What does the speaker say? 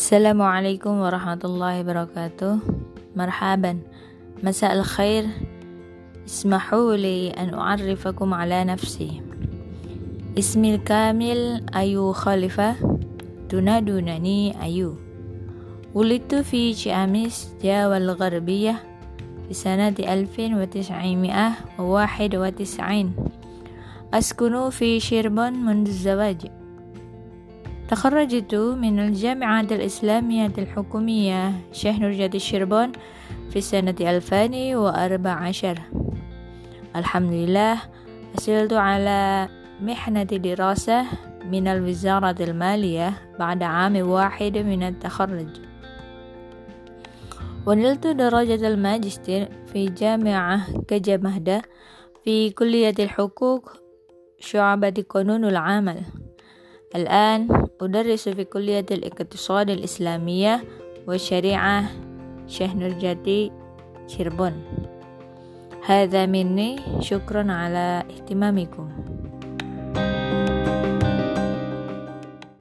السلام عليكم ورحمة الله وبركاته. مرحبا. مساء الخير. اسمحوا لي أن أعرفكم على نفسي. اسمي الكامل أيو خليفة. تنادونني أيو. ولدت في شامس جاوة الغربية في سنة 1991 أسكن في شيربون منذ الزواج. تخرجت من الجامعة الإسلامية الحكومية شيخ نرجة الشربون في سنة 2014 الحمد لله حصلت على محنة دراسة من الوزارة المالية بعد عام واحد من التخرج. ونلت درجة الماجستير في جامعة كجمهدة في كلية الحقوق شعبة قانون العمل. الآن أدرس في كلية الاقتصاد الإسلامية والشريعة شهنرجاتي شربون هذا مني شكرا على اهتمامكم.